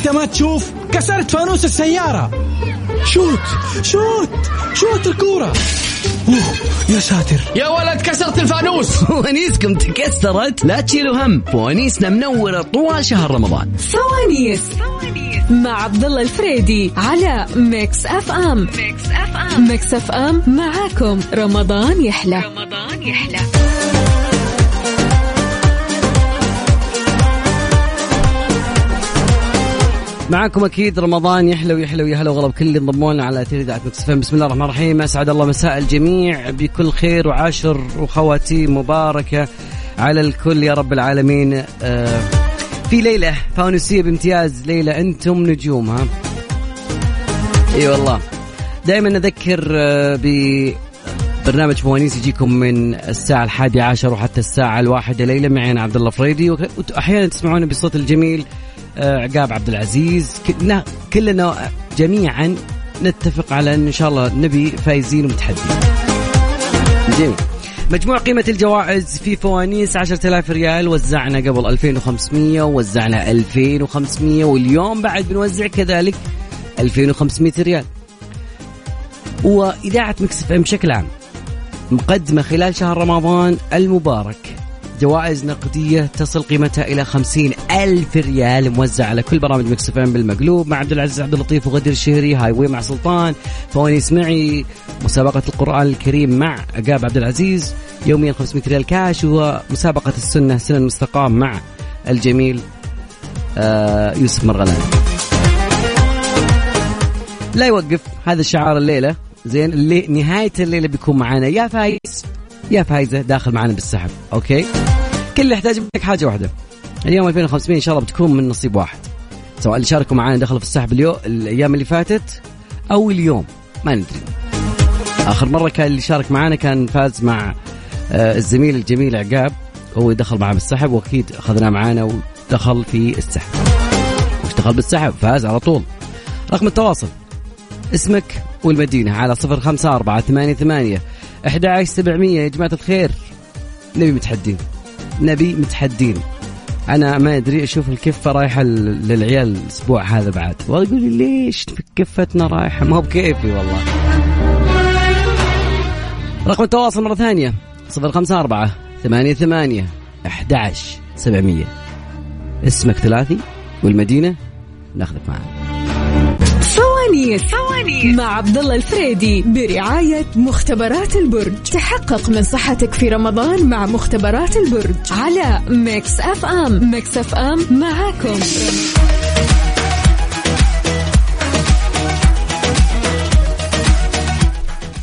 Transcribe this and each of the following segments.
انت ما تشوف كسرت فانوس السيارة. شوت شوت شوت الكورة. أوه يا ساتر. يا ولد كسرت الفانوس. فوانيسكم تكسرت. لا تشيلوا هم. فوانيسنا منورة طوال شهر رمضان. فوانيس مع عبد الله الفريدي على Mix FM Mix FM Mix FM معاكم. رمضان يحلى. رمضان يحلى. معكم أكيد رمضان يحلى ويحلى ويا هلا وغلا بكل اللي انضموا لنا على أثير إذاعة Mix بسم الله الرحمن الرحيم. أسعد الله مساء الجميع بكل خير وعواشر وخواتيم مباركة على الكل يا رب العالمين. آه في ليلة فانوسية بامتياز. ليلة أنتم نجومها إي والله. دائما نذكر آه ب برنامج فوانيس يجيكم من الساعة الحادية عشر وحتى الساعة الواحدة ليلة. معي أنا عبد الله فريدي وأحيانا تسمعون بصوت الجميل. عقاب عبد العزيز. كلنا جميعا نتفق على إن شاء الله نبي فايزين ومتحدين. جميل. مجموع قيمة الجوائز في فوانيس 10000 ريال. وزعنا قبل 2500 ووزعنا 2500 واليوم بعد بنوزع كذلك 2500 ريال. وإذاعة Mix FM بشكل عام مقدمة خلال شهر رمضان المبارك. جوائز نقدية تصل قيمتها إلى خمسين ألف ريال موزع على كل برامج مكسفين بالمقلوب. مع عبد العزيز عبد اللطيف وغدير الشهري هاي واي مع سلطان. فوانيس معي مسابقة القرآن الكريم مع عقاب عبد العزيز. يوميا 500 ريال كاش ومسابقة السنة سنة المستقام مع الجميل آه يوسف مرغلان. لا يوقف هذا الشعار الليلة. زين اللي نهاية الليلة بيكون معنا يا فايز. يا فايزة داخل معنا بالسحب أوكي؟ كل اللي يحتاج منك حاجة واحدة. اليوم 2500 إن شاء الله بتكون من نصيب واحد. سواء اللي شاركوا معنا دخلوا في السحب اليوم الأيام اللي فاتت أو اليوم ما ندري. آخر مرة كان اللي شارك معنا كان فاز مع آه، الزميل الجميل عقاب. هو دخل معنا بالسحب وأكيد أخذناه معانا ودخل في السحب. وش دخل بالسحب فاز على طول. رقم التواصل. اسمك والمدينة على صفر خمسة أربعة ثمانية ثمانية أحد عشر سبعمية. يا جماعة الخير نبي متحدين. نبي متحدين. أنا ما أدري أشوف الكفة رايحة للعيال الأسبوع هذا بعد. وأقول لي ليش كفتنا رايحة؟ ما بكيفي والله. رقم التواصل ثمانية ثمانية أحد عشر سبعمية. اسمك ثلاثي والمدينة ناخذك معنا. فوانيس فوانيس مع عبد الله الفريدي برعاية مختبرات البرج. تحقق من صحتك في رمضان مع مختبرات البرج. على Mix FM. Mix FM معاكم.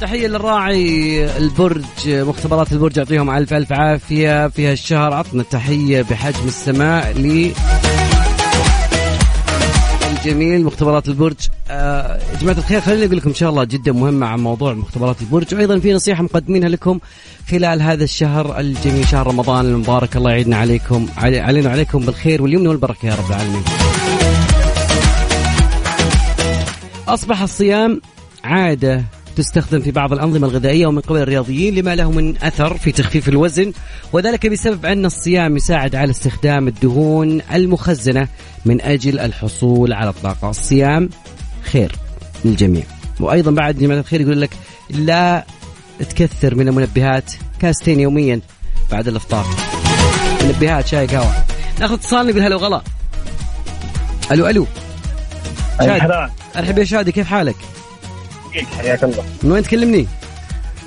تحية للراعي البرج مختبرات البرج. يعطيهم ألف ألف عافية في هالشهر. عطنا تحية بحجم السماء ل الجميل مختبرات البرج. آه جماعة الخير خليني أقول لكم إن شاء الله جدا مهمة عن موضوع مختبرات البرج. وأيضا في نصيحة مقدمينها لكم خلال هذا الشهر الجميل شهر رمضان المبارك. الله يعيدنا عليكم علينا وعليكم بالخير واليمن والبركة يا رب العالمين. أصبح الصيام عادة تستخدم في بعض الأنظمة الغذائية ومن قبل الرياضيين لما له من أثر في تخفيف الوزن وذلك بسبب أن الصيام يساعد على استخدام الدهون المخزنة من أجل الحصول على الطاقة. الصيام خير للجميع. وأيضا بعد جماعة الخير يقول لك لا تكثر من المنبهات كاستين يوميا بعد الإفطار. منبهات شاي قهوة. ناخذ اتصال نقول هلا وغلا. ألو ألو. شادي. أرحب يا شادي كيف حالك؟ حياك الله. من وين تكلمني؟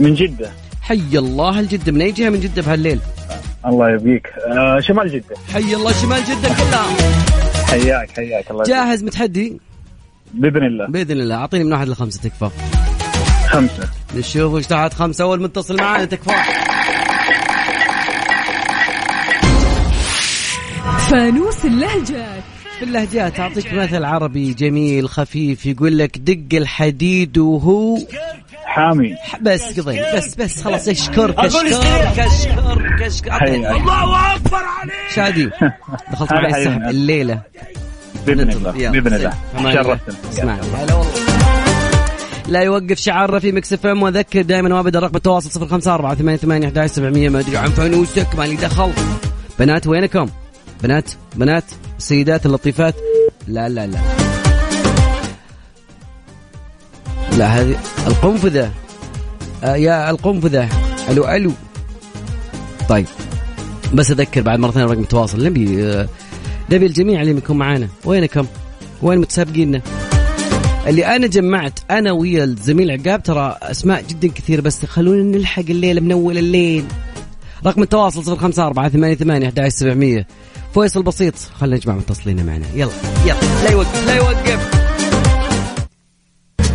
من جدة. حي الله الجدة من أي جهة؟ من جدة بهالليل؟ الله يبقيك آه شمال جدة. حي الله شمال جدة كلها. حياك حياك الله جاهز متحدي؟ بإذن الله. بإذن الله. أعطيني من واحد لخمسة تكفى. خمسة. نشوف وش تحت خمسة. أول متصل معانا تكفى. فانوس اللهجات. في اللهجات. أعطيك مثل عربي جميل خفيف يقول لك دق الحديد وهو حامي. بس قضي. بس بس خلاص اشكرك اشكرك اشكرك اشكرك الله أكبر عليك. شادي. دخلت معي السحب الليلة. بإذن الله بإذن الله. شرفتنا. اسمع. هلا والله لا يوقف شعارنا في Mix FM. واذكر دائما وابدا رقم التواصل 054 88 11 700 ما أدري عن فانوسك مالي دخل. بنات وينكم؟ بنات بنات السيدات اللطيفات. لا لا لا. لا هذه القنفذة. آه يا القنفذة. ألو ألو. طيب بس أذكر بعد مره ثانية رقم التواصل نبي آه نبي الجميع اللي يكون معانا. وينكم؟ وين متسابقيننا؟ اللي أنا جمعت أنا ويا الزميل عقاب ترى أسماء جدا كثيرة بس خلونا نلحق الليلة من أول الليل. رقم التواصل 054 88 11700 فيصل بسيط خلينا نجمع متصلين معنا. يلا يلا لا يوقف لا يوقف.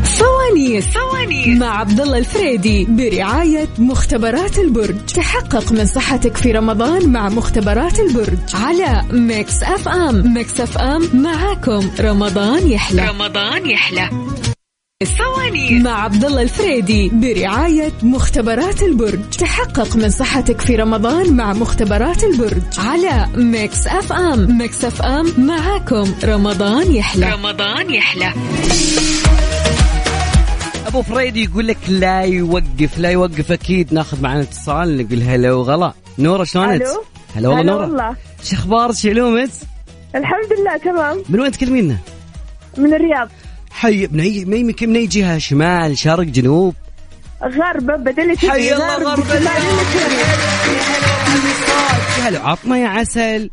فوانيس فوانيس مع عبد الله الفريدي برعاية مختبرات البرج. تحقق من صحتك في رمضان مع مختبرات البرج. على Mix FM. Mix FM معاكم. رمضان يحلى. رمضان يحلى. الفوانيس مع عبد الله الفريدي برعاية مختبرات البرج. تحقق من صحتك في رمضان مع مختبرات البرج. على Mix FM Mix FM معاكم. رمضان يحلى. رمضان يحلى. أبو فريدي يقول لك لا يوقف لا يوقف أكيد. ناخذ معنا اتصال نقول هلا وغلا. نورة شلونك؟ ألو هلا والله والله. شو أخبارك؟ شو علومك؟ الحمد لله تمام. من وين تكلمينا؟ من الرياض. حي من اي من اي جهة؟ شمال شرق جنوب؟ غربة بدل حي الله غرب هلا عطنا يا عسل.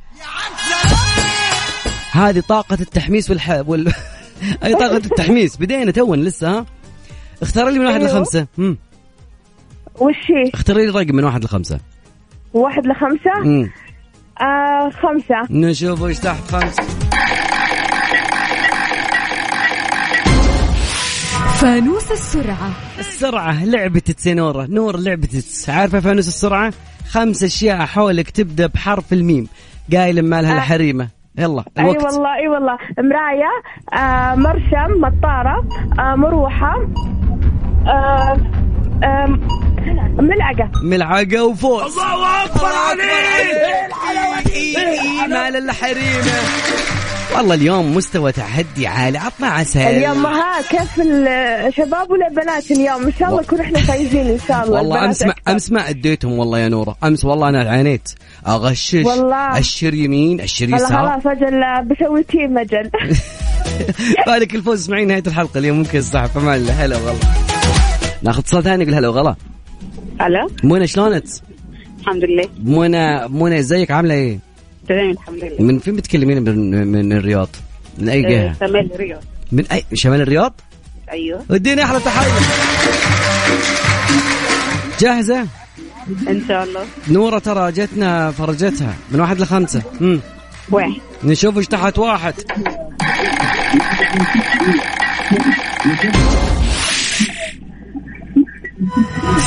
هذه طاقة التحميس والح... وال... أي طاقة التحميس. بدينا تو لسه ها؟ اختار لي من واحد أيوه. لخمسة. امم وش هي؟ اختاري لي رقم من واحد لخمسة. واحد لخمسة؟ امم آه خمسة. نشوف وش تحت خمسة. فانوس السرعة. السرعة لعبة تسينورة نور لعبة تس. عارفة فانوس السرعة؟ خمس أشياء حولك تبدأ بحرف الميم. قايل مالها الحريمة. يلا أي الوقت. والله أي والله. مراية آه مرشم مطارة آه مروحة آه آه ملعقة. ملعقة وفوز. الله أكبر عليك! مال الحريمة. والله اليوم مستوى تحدي عالي. عطنا عسل. اليوم ها كيف الشباب ولا بنات اليوم؟ إن شاء الله نكون إحنا فايزين إن شاء الله والله البنات أمس ما. أمس ما أديتهم والله يا نورة. أمس والله أنا عانيت. أغشش والله. أشر يمين أشر والله يسار. خلاص أجل بسوي تيم أجل. بالك الفوز اسمعين نهاية الحلقة. اليوم ممكن الصح فما الله هلا والله. ناخذ اتصال ثاني نقول هلا وغلا. ألو منى شلونك؟ الحمد لله. منى منى إزيك؟ عاملة إيه؟ تمام الحمد لله. من فين بتكلمين؟ من من الرياض؟ من أي جهة؟ آه، شمال الرياض. من اي شمال الرياض؟ أيوه. اديني أحلى تحية. جاهزة؟ إن شاء الله. نورة ترى جتنا فرجتها. من واحد لخمسة. امم واحد. نشوف إيش تحت واحد.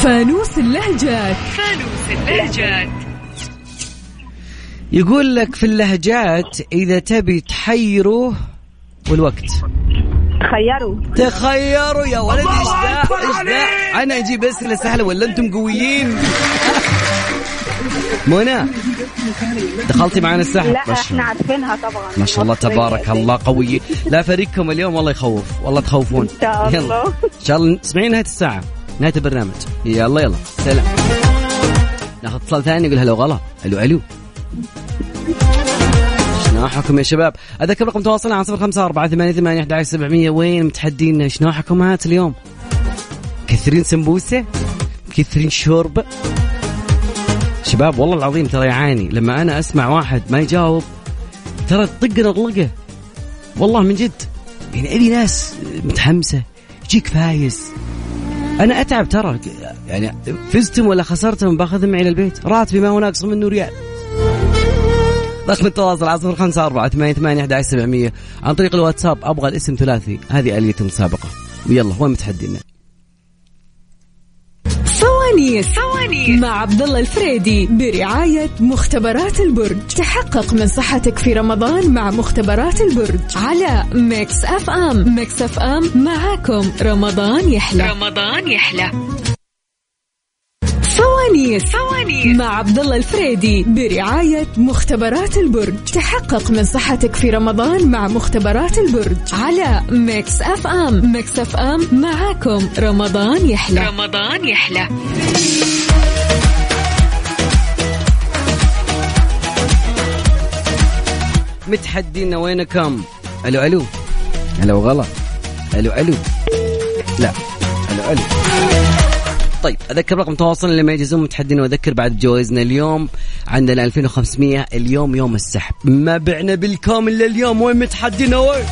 فانوس اللهجات. فانوس اللهجات. يقول لك في اللهجات إذا تبي تحيره والوقت. تخيروا. تخيروا يا ولد إيش ذا إيش ذا أنا أجيب أسئلة سهلة ولا أنتم قويين؟ منى دخلتي معنا السحب؟ لا إحنا عارفينها طبعا. ما شاء الله تبارك الله قوي. لا فريقكم اليوم والله يخوف والله تخوفون. إن شاء الله. يلا إن شاء الله اسمعين نهاية الساعة نهاية البرنامج. يلا يلا. سلام. ناخذ اتصال ثاني نقول هلا وغلا ألو ألو. شناحكم يا شباب؟ أذكر رقم تواصلنا عن صفر خمسة أربعة ثمانية ثمانية أحد سبعمية. وين متحدين؟ شناحكم هات اليوم؟ كثرين سمبوسة كثرين شوربة. شباب والله العظيم ترى يعاني. لما أنا أسمع واحد ما يجاوب ترى تطقنا طلقه والله من جد. يعني أبي ناس متحمسة يجيك فايز. أنا أتعب ترى. يعني فزتم ولا خسرتم باخذهم معي للبيت. راتبي ما هو ناقص منه ريال رقم التواصل على صفر خمسة أربعة ثمانية ثمانية أحد عشر سبعمية. عن طريق الواتساب أبغى الاسم ثلاثي. هذه آلية المسابقة ويلا وين متحدينا؟ فوانيس فوانيس مع عبد الله الفريدي برعاية مختبرات البرج. تحقق من صحتك في رمضان مع مختبرات البرج. على Mix FM. Mix FM معاكم. رمضان يحلى. رمضان يحلى. فوانيس فوانيس مع عبد الله الفريدي برعاية مختبرات البرج. تحقق من صحتك في رمضان مع مختبرات البرج. على Mix FM. Mix FM معاكم. رمضان يحلى. رمضان يحلى. متحدينا وينكم ألو ألو. ألو غلط ألو ألو. لا. ألو ألو. طيب أذكر رقم تواصل اللي ما يجهزون متحدين وأذكر بعد جوائزنا اليوم عندنا 2500 اليوم يوم السحب. ما بعنا بالكامل لليوم وين متحدين؟ وين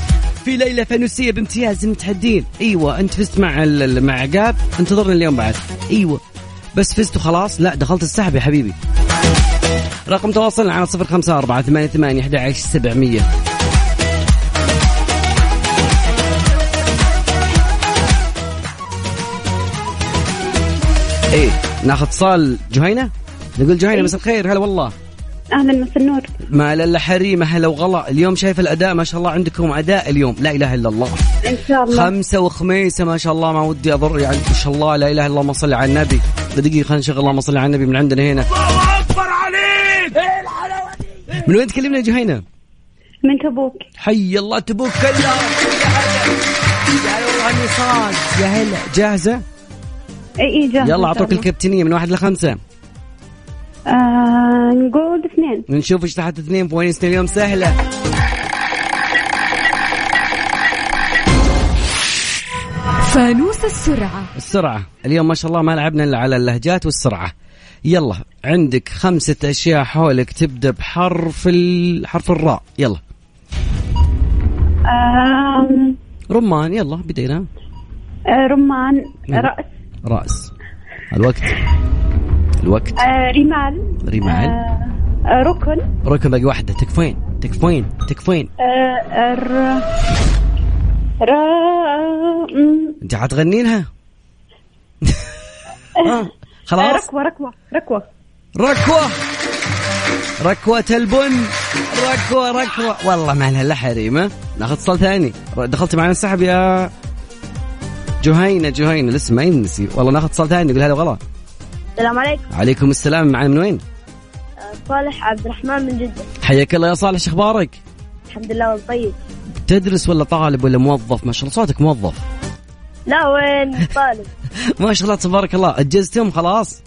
في ليلة فانوسية بامتياز المتحدين. إيوه أنت فزت مع مع عقاب انتظرنا اليوم بعد. إيوه بس فزت وخلاص. لا دخلت السحب يا حبيبي. رقم تواصل على صفر خمسة أربعة ثمانية ثمانية أحد عشر سبعمية. إيه ناخذ اتصال جهينة؟ نقول جهينة مساء الخير هلا والله. أهلا مساء النور. ما لا حريمة هلا وغلا. اليوم شايف الأداء ما شاء الله عندكم أداء اليوم. لا إله إلا الله. إن شاء الله. خمسة وخميسة ما شاء الله ما ودي أضر يعني ما شاء الله لا إله إلا الله صل على النبي. دقيقة خلينا نشغل اللهم صل على النبي من عندنا هنا. الله اكبر عليك من وين تكلمنا يا جهينة؟ من تبوك. حي الله تبوك. كلها يا والله اني يا هلا. جاهزة؟ اي اي جاهزة يلا أعطوك الكابتنية من واحد لخمسة. آه نقول اثنين. نشوف إيش تحت اثنين بوينتنا اليوم سهلة. فانوس السرعة. السرعة. اليوم ما شاء الله ما لعبنا إلا على اللهجات والسرعة. يلا عندك خمسة أشياء حولك تبدأ بحرف ال... حرف الراء. يلا. آه رمان يلا بدينا. آه رمان رأس. رأس. الوقت. الوقت. آه رمال. رمال. آه ركن. ركن باقي واحدة. تكفين تكفين تكفين آه ر ر انت حتغنينها؟ آه. خلاص. ركوة ركوة ركوة. ركوة. ركوة البن. ركوة ركوة. والله ما لها إلا حريمة ناخذ اتصال ثاني. دخلت معنا السحب يا جهينة جهينة لسه ما ينسي والله ناخذ اتصال ثاني نقول هلا وغلا السلام عليكم عليكم السلام معنا من وين؟ صالح عبد الرحمن من جدة حياك الله يا صالح شو أخبارك؟ الحمد لله طيب تدرس ولا طالب ولا موظف؟ ما شاء الله صوتك موظف لا وين طالب ما شاء الله تبارك الله اجزتم خلاص؟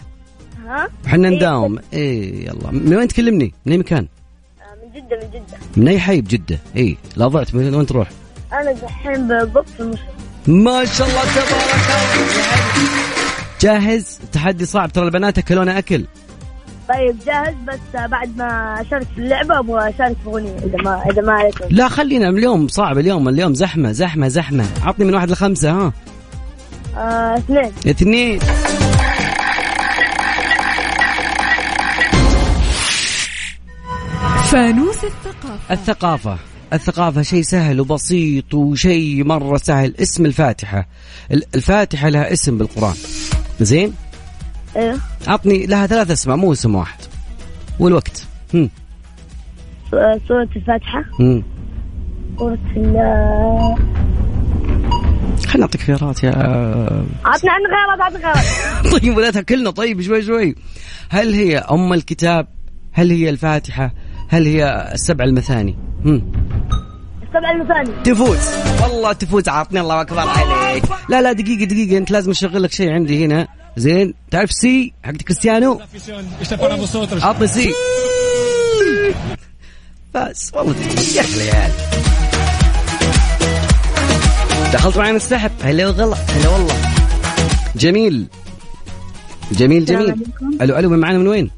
ها؟ إحنا نداوم إيه يلا من وين تكلمني؟ من أي مكان؟ من جدة من جدة من أي حي بجدة؟ اي لا ضعت من وين تروح؟ أنا دحين بالضبط في المشروع ما شاء الله تبارك الله. جاهز؟ تحدي صعب ترى البنات اكلونا أكل. طيب جاهز بس بعد ما أشارك في اللعبة أبغى أشارك في أغنية إذا ما إذا ما عليك. لا خلينا اليوم صعب اليوم اليوم زحمة زحمة زحمة. عطني من واحد لخمسة ها. آه، اثنين. اثنين. فانوس الثقافة. الثقافة. الثقافة شيء سهل وبسيط وشيء مرة سهل. اسم الفاتحة. الفاتحة لها اسم بالقرآن. زين؟ أيوه عطني لها ثلاث أسماء مو اسم واحد. والوقت. هم. سورة الفاتحة. هم. سورة خلينا نعطيك خيارات يا عطنا خيارات عطنا خيارات طيب ولا تأكلنا. طيب شوي شوي. هل هي أم الكتاب؟ هل هي الفاتحة؟ هل هي السبع المثاني؟ هم. المثاني. تفوز. والله تفوز عطني الله أكبر عليك. لا لا دقيقة دقيقة أنت لازم أشغل لك شيء عندي هنا. زين تعرف sí حق كريستيانو؟ عطني sí. بس والله يا أخي العيال دخلت معنا السحب. هلا وغلا. هلا والله. جميل. جميل جميل. ألو ألو من معنا من وين؟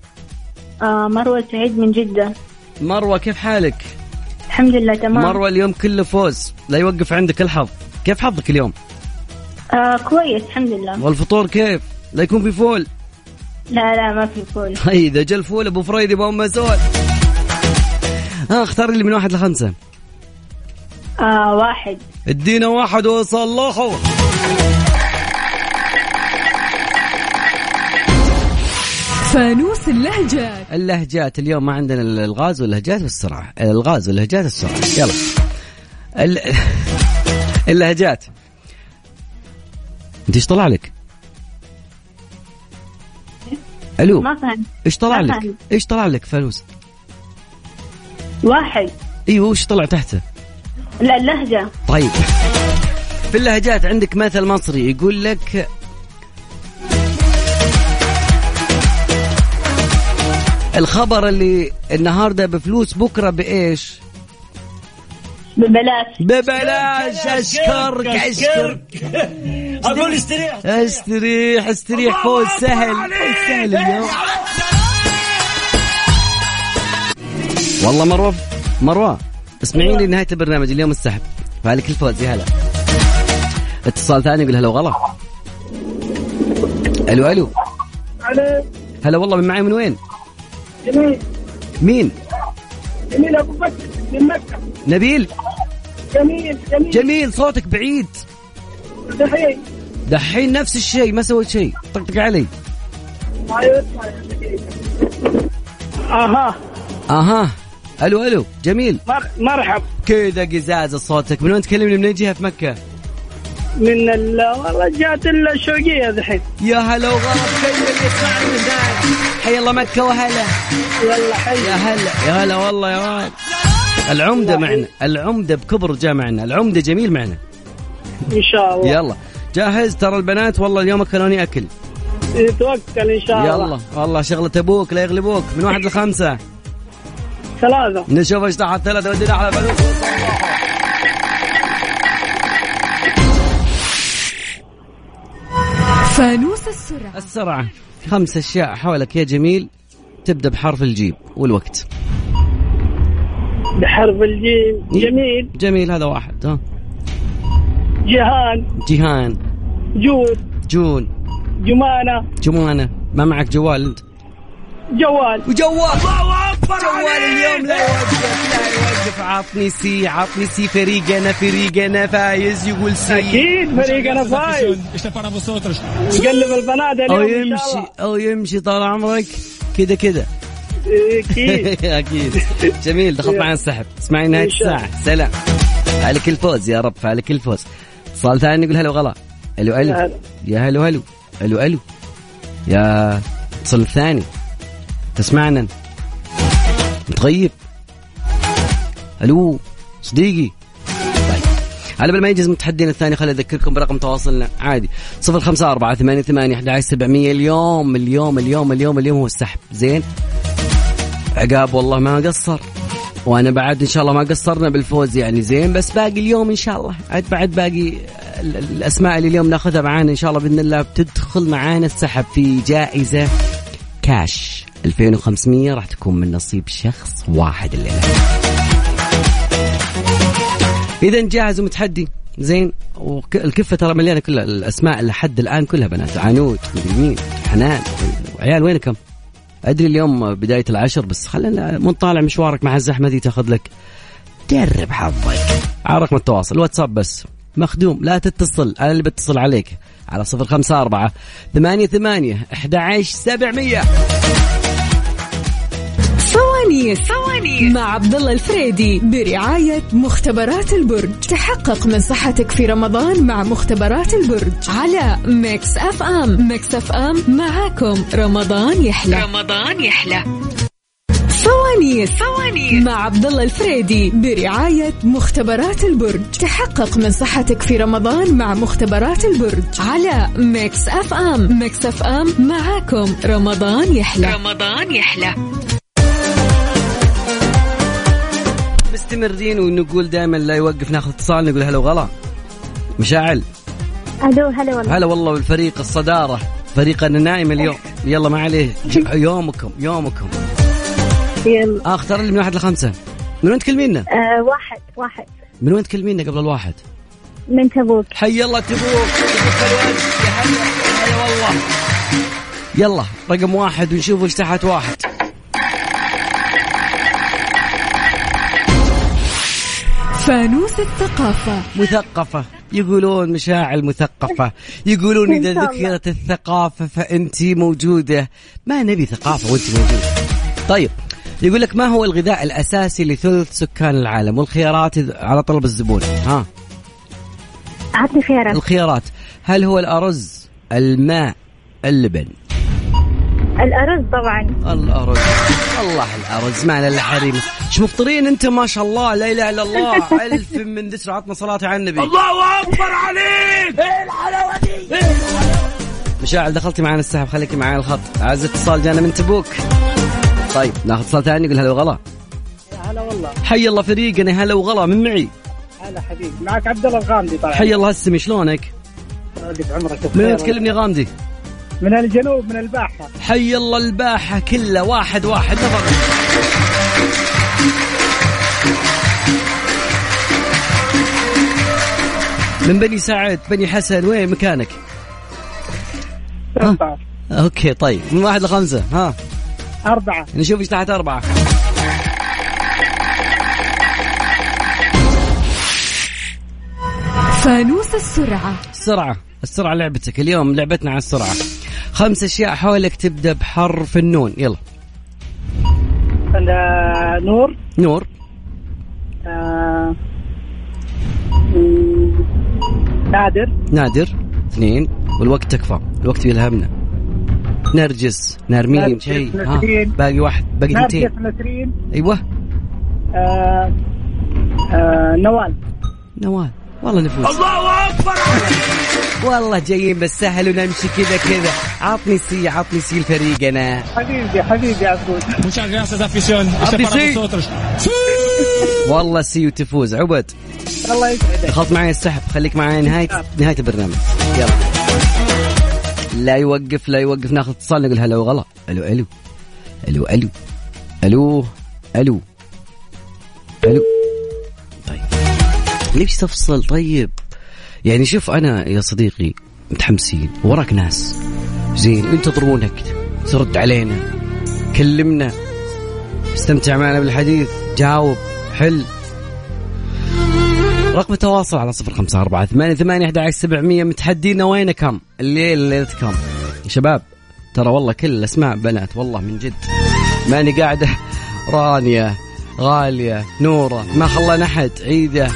آه مروة سعيد من جدة. مروة كيف حالك؟ الحمد لله تمام. مروة اليوم كله فوز. لا يوقف عندك الحظ. كيف حظك اليوم؟ آه كويس الحمد لله. والفطور كيف؟ لا يكون في فول. لا لا ما في فول. هاي إذا جا الفول أبو فريدي ابو مسول ها اختار لي من واحد لخمسة. آه واحد. ادينا واحد وصلحه فانوس اللهجات. اللهجات. اليوم ما عندنا الغاز واللهجات والسرعة. الغاز واللهجات والسرعة. يلا. ال... اللهجات. انت إيش طلع لك؟ ألو. ما فهمت. إيش طلع ما لك؟ إيش طلع لك فانوس؟ واحد. أيوه وش طلع تحته؟ لا اللهجة. طيب. في اللهجات عندك مثل مصري يقول لك الخبر اللي النهارده بفلوس بكرة بإيش؟ ببلاش. ببلاش أشكرك أشكرك. أقول استريح. استريح استريح فوز سهل فوز سهل اليوم. والله مروة مروة اسمعيني نهايه البرنامج اليوم السحب. فالك الفوز يا هلا. اتصال ثاني يقول هلا وغلا ألو ألو. هلا والله من معي من وين؟ جميل. مين؟ جميل أبو بكر من مكة. نبيل؟ جميل جميل. جميل صوتك بعيد. دحين. دحين نفس الشيء ما سويت شيء. طقطق علي. أها. أها. ألو ألو. جميل. مر- مرحب. كذا قزاز صوتك. من وين تكلمني؟ من أي جهة؟ في مكة؟ من ال والله جات الشوقيه دحين يا هلا وغلا كل اللي يسمعني من هناك حي الله مكة وهلا. يلا حي. يا هلا. يا هلا والله يا ولد العمدة معنا. العمدة بكبر جاء معنا العمدة جميل معنا. إن شاء الله. يلا. جاهز؟ ترى البنات والله اليوم اكلوني أكل. توكل إن شاء الله. يلا. والله شغلة أبوك لا يغلبوك. من واحد لخمسة؟ ثلاثة. نشوف إيش تحت ثلاثة. ودينا على فلوس فانوس السرعة. السرعة. خمس أشياء حولك يا جميل. تبدأ بحرف الجيم والوقت. بحرف الجيم. جميل. جميل هذا واحد ها. جهان. جيهان جود جون. جمانة. جمانة. ما معك جوال أنت؟ جوال. وجوال. جوال اليوم لا يوقف لا يوقف. عطني sí عطني sí فريقنا فريقنا فايز يقول sí. أكيد فريقنا فايز. نقلب البنات أو يمشي أو يمشي طال عمرك. كذا كذا أكيد. أكيد. جميل. دخلت معنا السحب. اسمعي نهاية. الساعة. سلام. فعلك الفوز يا رب فعلك الفوز. اتصال ثاني يقول هلا وغلا. ألو ألو. يا هلو هلو ألو ألو. يا اتصال الثاني. تسمعنا؟ متغيب ألو صديقي. طيب. على بال ما يجهز متحدينا الثاني. خليني أذكركم برقم تواصلنا. عادي. صفر خمسة أربعة ثمانية ثمانية أحد سبعمية. اليوم اليوم اليوم اليوم اليوم هو السحب. زين. عقاب والله ما قصر. وأنا بعد إن شاء الله ما قصرنا بالفوز يعني. زين. بس باقي اليوم إن شاء الله. عاد بعد باقي ال- ال- الأسماء اللي اليوم ناخذها معانا إن شاء الله بإذن الله بتدخل معانا السحب في جائزة كاش. 2500 راح تكون من نصيب شخص واحد الليلة. إذا جاهز ومتحدي. زين والكفه ترى مليانة كلها الأسماء لحد الآن كلها بنات عنود مين حنان عيال وينكم؟ أدري اليوم بداية العشر بس خلينا من طالع مشوارك مع الزحمة دي تاخذ لك جرب حظك. على رقم التواصل الواتساب بس. مخدوم لا تتصل أنا اللي بتصل عليك. على صفر خمسة أربعة ثمانية ثمانية أحد عشر سبعمية. فوانيس فوانيس مع عبد الله الفريدي برعاية مختبرات البرج. تحقق من صحتك في رمضان مع مختبرات البرج. على Mix FM. Mix FM معاكم. رمضان يحلى. رمضان يحلى. فوانيس فوانيس مع عبد الله الفريدي برعاية مختبرات البرج. تحقق من صحتك في رمضان مع مختبرات البرج. على Mix FM. Mix FM معاكم. رمضان يحلى. رمضان يحلى. مستمرين ونقول دائما لا يوقف ناخذ اتصال نقول هلا وغلا. مشاعل. ألو هلا والله. هلا والله بالفريق الصدارة. فريقنا نايم اليوم. يلا ما عليه. يومكم يومكم. يلا. آه اختار لي من واحد لخمسة. من وين تكلمينا؟ آه واحد واحد. من وين تكلمينا قبل الواحد؟ من تبوك. حي الله تبوك. يا هلا والله يلا رقم واحد ونشوف إيش تحت واحد. فانوس الثقافة. مثقفة. يقولون مشاعل مثقفة. يقولون إذا. ذكرت الثقافة فأنت موجودة. ما نبي ثقافة وأنت موجودة. طيب يقول لك ما هو الغذاء الأساسي لثلث سكان العالم؟ والخيارات على طلب الزبون. ها. عطني خيارات. الخيارات. هل هو الأرز الماء اللبن؟ الأرز طبعا. الأرز. والله الأرز. معنا إلا حريم. شو مفطرين أنتم ما شاء الله. لا إله إلا الله. ألف من ذكر عطنا صلاة على النبي. الله أكبر عليك. مشاعل دخلتي معنا السحب. خليكي معنا الخط. أعز اتصال جانا من تبوك. طيب ناخذ اتصال ثاني يقول هلا وغلا. هلا والله. حي الله فريقنا. هلا وغلا. من معي. هلا حبيبي. معك عبد الله الغامدي طبعا. حي الله السمي شلونك؟ عمرك. من تكلمني غامدي؟ من الجنوب من الباحة. حي الله الباحة كله واحد واحد نفر. من بني سعد بني حسن وين مكانك؟ أربعة. أوكي طيب. من واحد لخمسة ها؟ أربعة. نشوف إيش تحت أربعة. فانوس السرعة. السرعة السرعة لعبتك. اليوم لعبتنا على السرعة. خمس أشياء حولك تبدأ بحرف النون. يلا. نور. نور. آه، نادر. نادر. اثنين. والوقت تكفى. الوقت يلهمنا. نرجس. نرمين نرجس، شيء. باقي واحد. باقي اثنتين. نسرين. أيوه. آه، آه، نوال. نوال. والله نفوز. الله أكبر. والله جايين بالسهل ونمشي كذا كذا. عطني sí عطني sí لفريقنا حبيبي حبيبي عبود. Muchas gracias, afición. والله sí وتفوز. عبد. الله يسعدك. دخلت معي السحب. خليك معي نهاية نهاية البرنامج. يلا. لا يوقف لا يوقف. ناخذ اتصال نقول هلا وغلا. ألو ألو. ألو ألو. ألو ألو. ألو. طيب. ليش تفصل. طيب. يعني شوف أنا يا صديقي متحمسين وراك ناس. زين ينتظرونك ترد علينا كلمنا. استمتع معنا بالحديث جاوب حل. رقم التواصل على صفر خمسة أربعة ثمانية ثمانية أحد عشر سبعمية. متحدينا وينكم الليل ليلتكم شباب ترى والله كل الأسماء بنات والله من جد. ماني قاعدة. رانيا غالية نورة ما خلانا أحد. عيدة.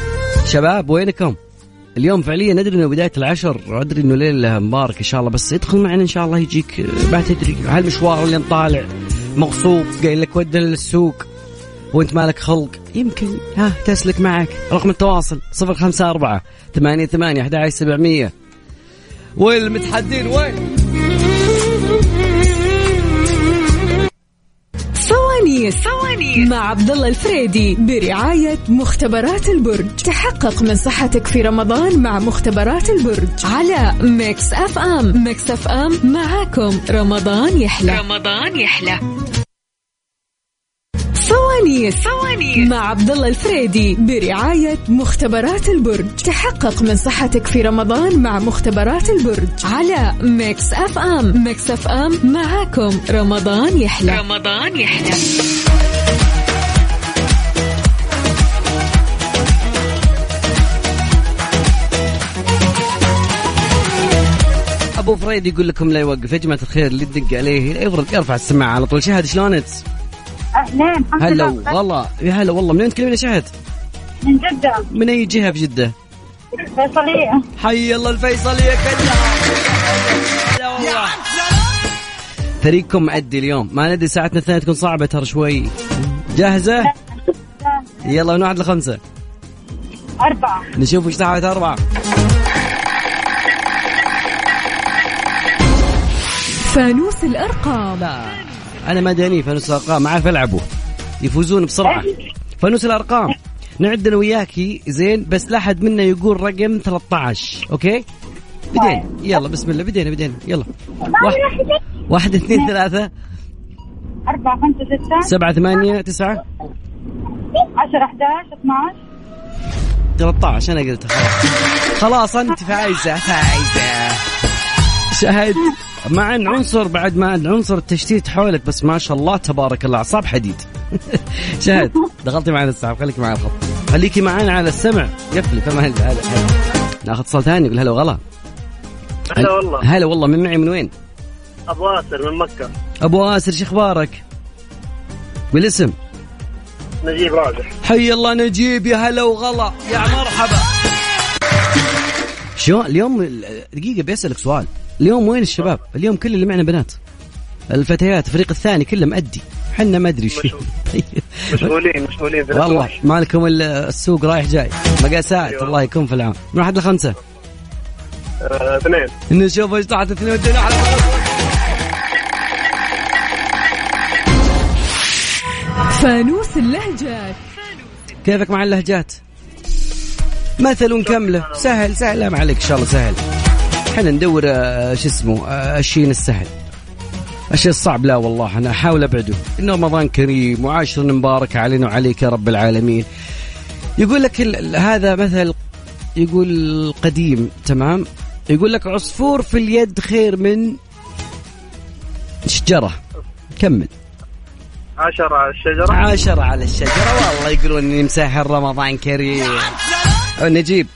شباب وينكم؟ اليوم فعليا ندري إنه بداية العشر وأدري إنه ليلة مبارك إن شاء الله بس ادخل معنا إن شاء الله يجيك ما تدري هالمشوار اللي طالع مغصوب قايل لك ودنا للسوق وإنت مالك خلق. يمكن ها تسلك معك. رقم التواصل صفر خمسة أربعة ثمانية ثمانية أحد عشر سبعمية. والمتحدين وين؟ فوانيس فوانيس مع عبد الله الفريدي برعاية مختبرات البرج. تحقق من صحتك في رمضان مع مختبرات البرج. على Mix FM. Mix FM معاكم. رمضان يحلى. رمضان يحلى. فوانيس فوانيس مع عبد الله الفريدي برعاية مختبرات البرج. تحقق من صحتك في رمضان مع مختبرات البرج على Mix FM Mix FM معاكم. رمضان يحلى. رمضان يحلى. أبو فريد يقول لكم لا يوقف يا جماعة الخير اللي تدق عليه يفرق يرفع السماعة على طول. شهد شلونك؟ الحمد هلا لله والله. يا هلا والله. من وين تكلمين يا شهد؟ من جدة. من أي جهة في جدة؟ فيصلية. حي الله الفيصلية كلها. هلا والله. فريقكم مأدي اليوم. ما ندري ساعتنا الثانية تكون صعبة ترى شوي. جاهزة؟ يلا من واحد لخمسة. أربعة. نشوف وش تحت أربعة. فانوس الأرقام. لا أنا مدني فانوس الأرقام. ما أعرف ألعبه يفوزون بسرعة. فانوس الأرقام. نعد أنا وياكي زين بس لا أحد منا يقول رقم 13 أوكي؟ بدينا يلا بسم الله. بدينا بدينا يلا. واحد. واحد اثنين. ثلاثة. أربعة خمسة ستة. سبعة ثمانية تسعة. عشرة أحداش 12 13 أنا قلت خلاص. خلاص أنت فايزة فايزة. شهد. مع أن عنصر بعد ما عنصر التشتيت حولك بس ما شاء الله تبارك الله أعصاب حديد. شهد دخلتي معنا السحب خليكي معنا الخط. خليكي معنا على السمع. قفلي فما. ناخذ اتصال ثاني يقول هلا وغلا هلا والله. هلا والله من معي من وين؟ أبو واسر من مكة. أبو واسر شو أخبارك؟ بالاسم نجيب راجح. حي الله نجيب يا هلا وغلا يا مرحبا. شو اليوم دقيقة بيسألك سؤال. اليوم وين الشباب؟ اليوم كل اللي معنا بنات. الفتيات الفريق الثاني كله مأدي. حنا ما أدري شو. مشغولين مشغولين في والله الأسواق. ما لكم الا السوق رايح جاي. مقاسات أيوة. الله يكون في العون. من واحد لخمسه آه، اثنين. نشوف إيش تحت اثنين ودينا على فانوس اللهجات. كيفك مع اللهجات؟ مثل كمله سهل سهل. لا ما عليك إن شاء الله سهل. إحنا ندور آه، شو اسمه آه، الشيء السهل. الشيء الصعب لا والله أنا أحاول أبعده. ان رمضان كريم وعاشر مبارك علينا وعليك يا رب العالمين. يقول لك هذا مثل يقول قديم تمام؟ يقول لك عصفور في اليد خير من شجرة. كمل. عشرة على الشجرة. عشرة على الشجرة. والله يقولون إني مسهر رمضان كريم. نجيب.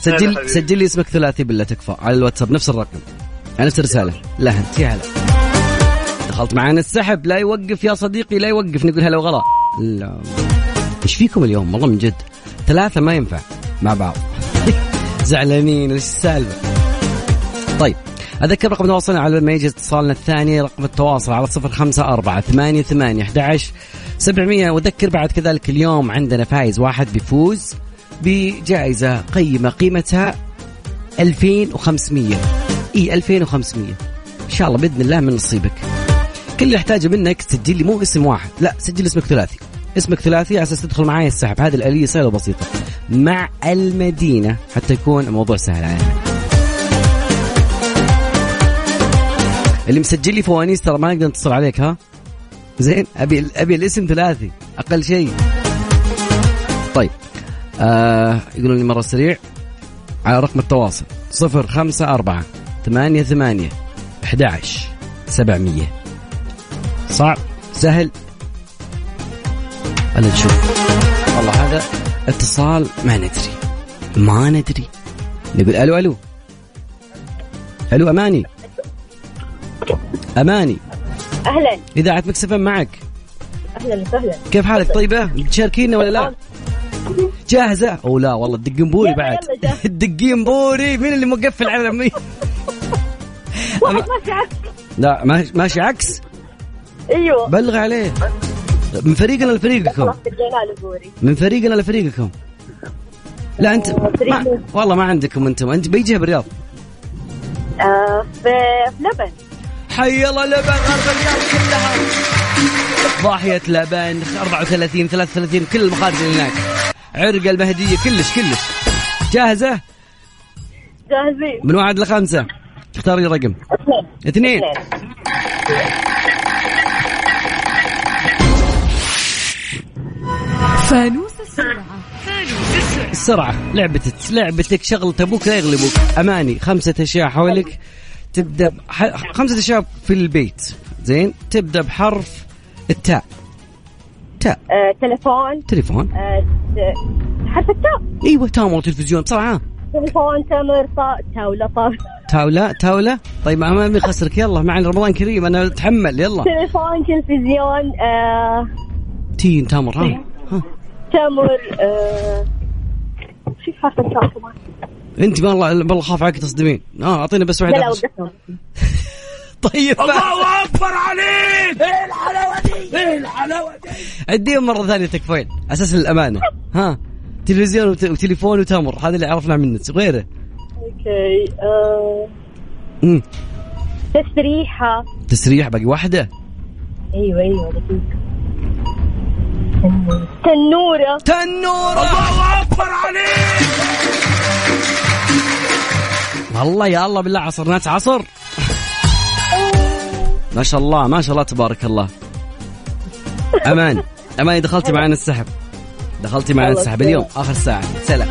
سجل سجل لي اسمك ثلاثي بالله تكفى على الواتساب نفس الرقم. على نفس الرسالة. لا انت يا هلا. دخلت معانا السحب. لا يوقف يا صديقي لا يوقف. نقول هلا وغلا. لا. إيش فيكم اليوم؟ والله من جد. ثلاثة ما ينفع. مع بعض. زعلانين. إيش السالفة؟ طيب. أذكر رقم تواصلنا على ما يجي اتصالنا الثاني رقم التواصل على صفر خمسة أربعة ثمانية ثمانية أحد سبعمية. وذكر بعد كذلك اليوم عندنا فايز واحد بيفوز بجائزة قيمة قيمتها 2500 إي 2500 إن شاء الله بإذن الله من نصيبك. كل اللي يحتاجه منك تسجل لي مو اسم واحد لا سجل اسمك ثلاثي. اسمك ثلاثي على أساس تدخل معي السحب. هذه الآلية سهلة وبسيطة. مع المدينة حتى يكون الموضوع سهل علينا اللي مسجل لي فوانيس ترى ما نقدر نتصل عليك ها؟ زين أبي أبي الاسم ثلاثي أقل شيء. طيب. آه يقولون لي مرة سريع. على رقم التواصل. صفر خمسة أربعة ثمانية ثمانية أحد سبعمية. صعب؟ سهل؟ أنا نشوف. والله هذا اتصال ما ندري. ما ندري. نقول ألو ألو. ألو أماني. أماني. أهلا. إذاعة مكسفة معك. أهلا وسهلا كيف حالك؟ طيبة؟ تشاركينا ولا لا؟ جاهزة؟ أو لا والله تدقين بوري بعد. تدقين بوري مين اللي مقفل على مين واحد ماشي عكس. لا ماشي عكس؟ أيوه. بلغ عليه. من فريقنا لفريقكم. من فريقنا لفريقكم. لا أنت ما والله ما عندكم أنتم. أنت بيجي بالرياض؟ آه في لبن. حي الله لبن غرب الرياض كلها. ضاحية لبن 34 33 كل المخارج اللي هناك. عرق المهدية كلش كلش. جاهزة؟ جاهزين. من واحد لخمسة. اختاري رقم. اثنين. اثنين. فانوس السرعة. السرعة. لعبتك لعبتك شغلة أبوك لا يغلبوك. أماني. خمسة أشياء حولك. تبدأ خمسة أشياء في البيت. زين. تبدأ بحرف التاء. تاء. آه، تلفون تليفون. آه، حرف التاء. أيوه تامر تلفزيون بسرعة. تليفون تمر طاء تاولة طاولة. تاولة تاولة. طيب ما بيخسرك يلا معنا رمضان كريم أنا أتحمل. يلا. تليفون تلفزيون آه تين تامر ها, ها. تمر آه في حرف التاء؟ أنت والله والله خاف عليك تصدمين. آه أعطينا بس واحد لا لا طيب. الله أكبر عليك! إيه الحلاوة دي؟ إيه الحلاوة دي؟ أديهم مرة ثانية تكفين أساس الأمانة. ها؟ تلفزيون وتليفون وتمر هذا اللي عرفنا منك غيره أوكي آه... امم تسريحة. تسريح باقي واحدة؟ أيوه أيوه دقيقة. تنورة. تنورة! الله أكبر عليك! والله يا الله بالله عصر ناس عصر. ما شاء الله ما شاء الله تبارك الله. أمان أمان دخلتي معنا السحب. دخلتي معنا السحب اليوم آخر ساعة. سلام.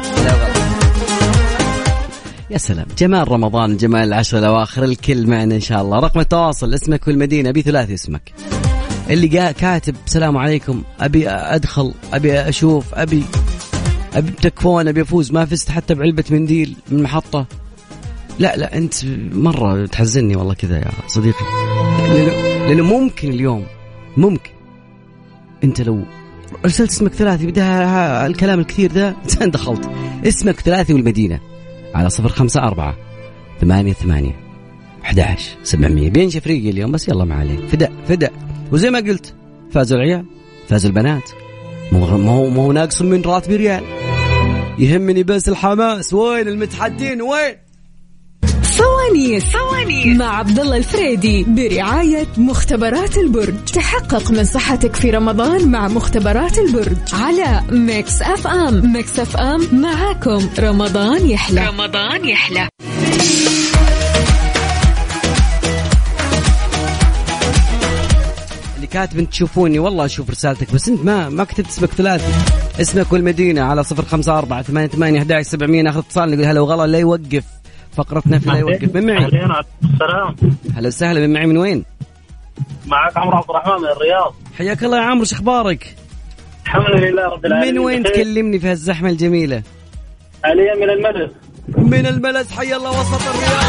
يا سلام. جمال رمضان جمال العشر الأواخر الكل معنا إن شاء الله. رقم التواصل اسمك والمدينة أبي ثلاثي اسمك. اللي كاتب السلام عليكم. أبي أدخل أبي أشوف أبي ابي تكفون أبي أفوز. ما فزت حتى بعلبة منديل من محطة. لا لا أنت مرة تحزني والله كذا يا صديقي. لأنه ممكن اليوم ممكن. أنت لو أرسلت اسمك ثلاثي بدها الكلام الكثير ده دخلت. اسمك ثلاثي والمدينة. على صفر خمسة أربعة ثمانية ثمانية 11 700 بينشف ريقي اليوم بس يلا ما عليك. فداء فداء. وزي ما قلت فازوا العيال فازوا البنات. مو هو مو هو ناقص من راتبي ريال. يهمني بس الحماس. وين المتحدين؟ وين؟ فوانيس فوانيس مع عبد الله الفريدي برعاية مختبرات البرج. تحقق من صحتك في رمضان مع مختبرات البرج. على Mix FM. Mix FM معاكم. رمضان يحلى. رمضان يحلى. اللي كاتب تشوفوني والله أشوف رسالتك بس أنت ما ما كتبت اسمك ثلاثي اسمك والمدينة على صفر خمسة أربعة ثمانية ثمانية أحد سبعمية. ناخذ اتصال نقول هلا وغلا لا يوقف. فقرتنا في لا يوقف من معي. السلام. هلا وسهلا من معي من وين؟ معك عمرو عبد الرحمن من الرياض. حياك الله يا عمرو شو أخبارك؟ الحمد لله رب العالمين. من وين. تكلمني في هالزحمة الجميلة؟ حاليا من الملك من الملز حي الله وسط الرياض.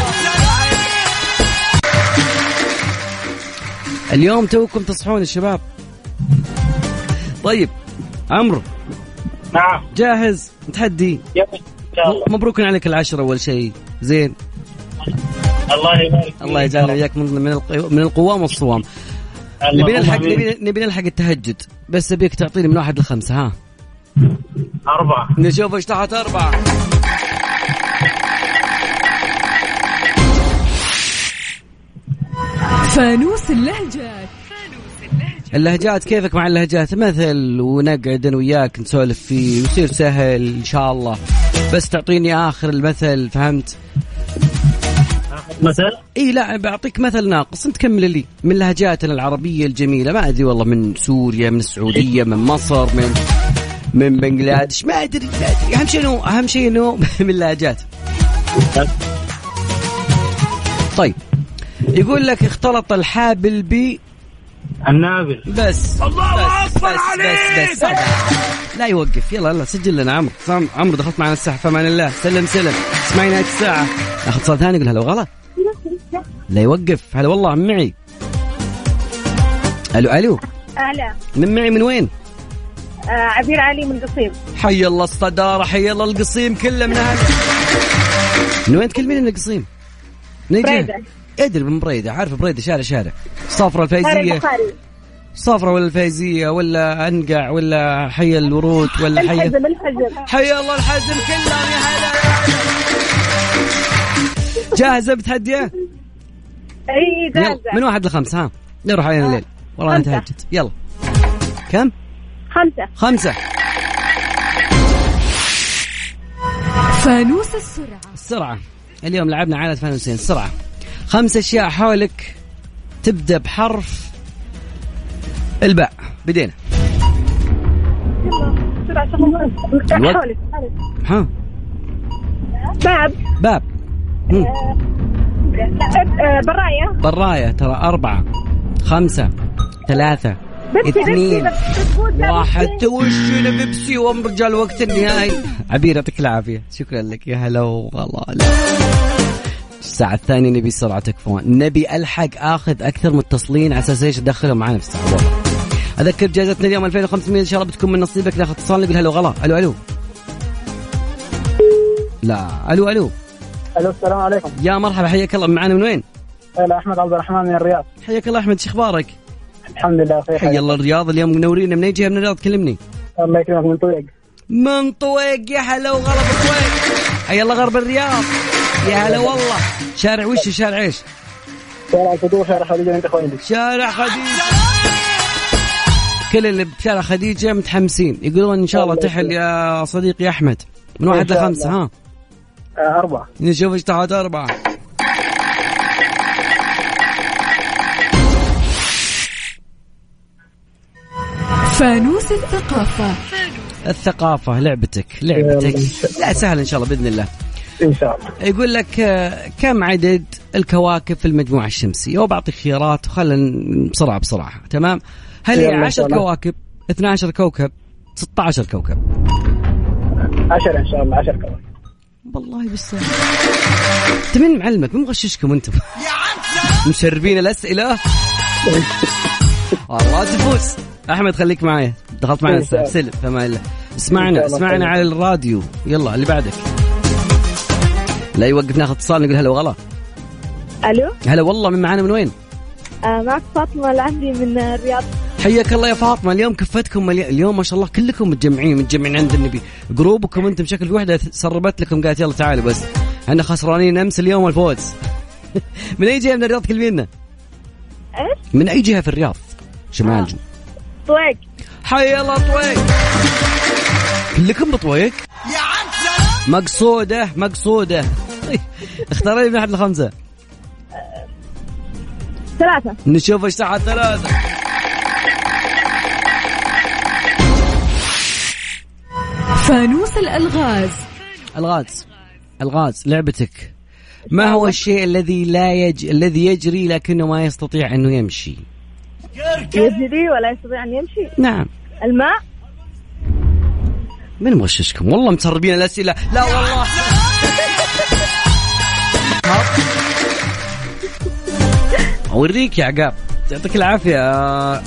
اليوم توكم تصحون الشباب طيب عمرو. نعم. جاهز؟ تحدي يلا مبروك عليك العشرة أول شيء. زين. الله يبارك الله يجعلنا وياك من من الق- من القوام والصوام نبي نلحق نبي نلحق التهجد. بس ابيك تعطيني من واحد لخمسة ها. أربعة. نشوف إيش تحت أربعة. فانوس اللهجات. اللهجات كيفك مع اللهجات؟ مثل ونقعد أنا وياك نسولف فيه ويصير سهل إن شاء الله. بس تعطيني آخر المثل فهمت؟ مثل؟ إي لا بعطيك مثل ناقص أنت كمل لي. من لهجاتنا العربية الجميلة ما أدري والله من سوريا من السعودية من مصر من من بنجلاديش ما أدري ما أدري. أهم شيء انه أهم شيء انه من اللهجات طيب يقول لك اختلط الحابل ب النابل. بس الله بس أكبر بس عليك! بس, بس. لا يوقف. يلا يلا سجل لنا. عمرو سام- عمرو دخلت معنا الساحة. في أمان الله. سلم سلم. اسمعي نهايه الساعة. ناخذ اتصال ثاني يقول هلا وغلا. لا يوقف. هلا والله من معي. ألو ألو. هلا من معي من وين؟ آه عبير علي من قصيم. حي الله الصدارة حي الله القصيم كله من هذا من وين تكلمين من القصيم؟ من جهة؟ بريدة. إدري من بريدة. عارف بريدة شارع شارع. صفرة البخاري صفرة ولا الفايزية ولا أنقع ولا حي الورود ولا حي الحزم الحزم. حي الله الحزم كلهم يا هلا. جاهزة بتهديه؟ إي جاهزة. من واحد لخمسة ها؟ نروح علينا الليل. والله. نتهجد يلا. كم؟ خمسة. خمسة. فانوس السرعة. السرعة. اليوم لعبنا على فانوسين. السرعة. خمس أشياء حولك تبدأ بحرف الباء. بدينا. الوقت. ها. باب. باب. براية. براية ترى أربعة خمسة ثلاثة اثنين واحد. توشنا بيبسي وام رجال وقت النهائي؟ عبير يعطيك العافية. شكرا لك. يا هلا وغلا الساعة الثانية نبي سرعة تكفون نبي ألحق آخذ أكثر متصلين على أساس إيش؟ أدخلهم معنا في الساعة. والله أذكر جائزتنا اليوم 2500 إن شاء الله بتكون من نصيبك ناخذ اتصال نقول هلا وغلا ألو ألو. لا ألو ألو. ألو السلام عليكم. يا مرحبا حياك الله. معنا من وين؟ هلا أحمد عبد الرحمن من الرياض. حياك الله أحمد شو أخبارك؟ الحمد لله بخير. حي الله الرياض اليوم منورين. من أي جهة من الرياض؟ كلمني. الله يكرمك من طويق. من طويق يا هلا وغلا بطويق حي الله غرب الرياض. يا هلا والله. شارع وش شارع إيش؟ شارع الفطور شارع خديجة بنت خويلد شارع خديجة. كل اللي بشارع خديجة متحمسين. يقولون إن شاء الله تحل يا صديقي أحمد. من واحد إن لخمسة ها؟ آه أربعة. نشوف إيش تحت أربعة. فانوس الثقافة. الثقافة لعبتك لعبتك. لا سهل إن شاء الله بإذن الله. إن شاء الله. يقول لك آه، كم عدد الكواكب في المجموعة الشمسية؟ وبعطيك خيارات وخلنا بسرعة بسرعة تمام؟ هل هي يلا إن 10 شاء الله. كواكب؟ 12 كوكب؟ 16 كوكب. 10 إن شاء الله 10 كمان والله بالسهل انت مين معلمك مين مغششكم أنتم. مشربين الأسئلة؟ والله تفوز. أحمد خليك معايا دخلت معنا. سلم. فما الله إن اسمعنا اسمعنا. على الراديو. يلا اللي بعدك. لا يوقف ناخذ اتصال نقول هلا وغلا. ألو؟ هلا والله من معانا من وين؟ آه معك فاطمة العهدي من الرياض. حياك الله يا فاطمة. اليوم كفتكم مليان اليوم ما شاء الله كلكم متجمعين متجمعين عند النبي. جروبكم أنتم بشكل وحدة سربت لكم. قالت يلا تعالوا بس. إحنا خسرانين امس اليوم الفوز. من أي جهة من الرياض كلمينا؟ إيش؟ من أي جهة في الرياض؟ شمال جنوب. طويق. حي الله طويق. كلكم بطويق؟ يا عم مقصودة مقصودة. اختاري من أحد لخمسة. ثلاثة. نشوف إيش صح ثلاثة. فانوس الألغاز. الغاز. الغاز لعبتك. ما هو الشيء الذي لا يج... الذي يجري لكنه ما يستطيع انه يمشي؟ يجري ولا يستطيع أن يمشي؟ نعم. الماء. من مغششكم والله متسربين الاسئله لا والله. أوريك يا عقاب. يعطيك العافية يا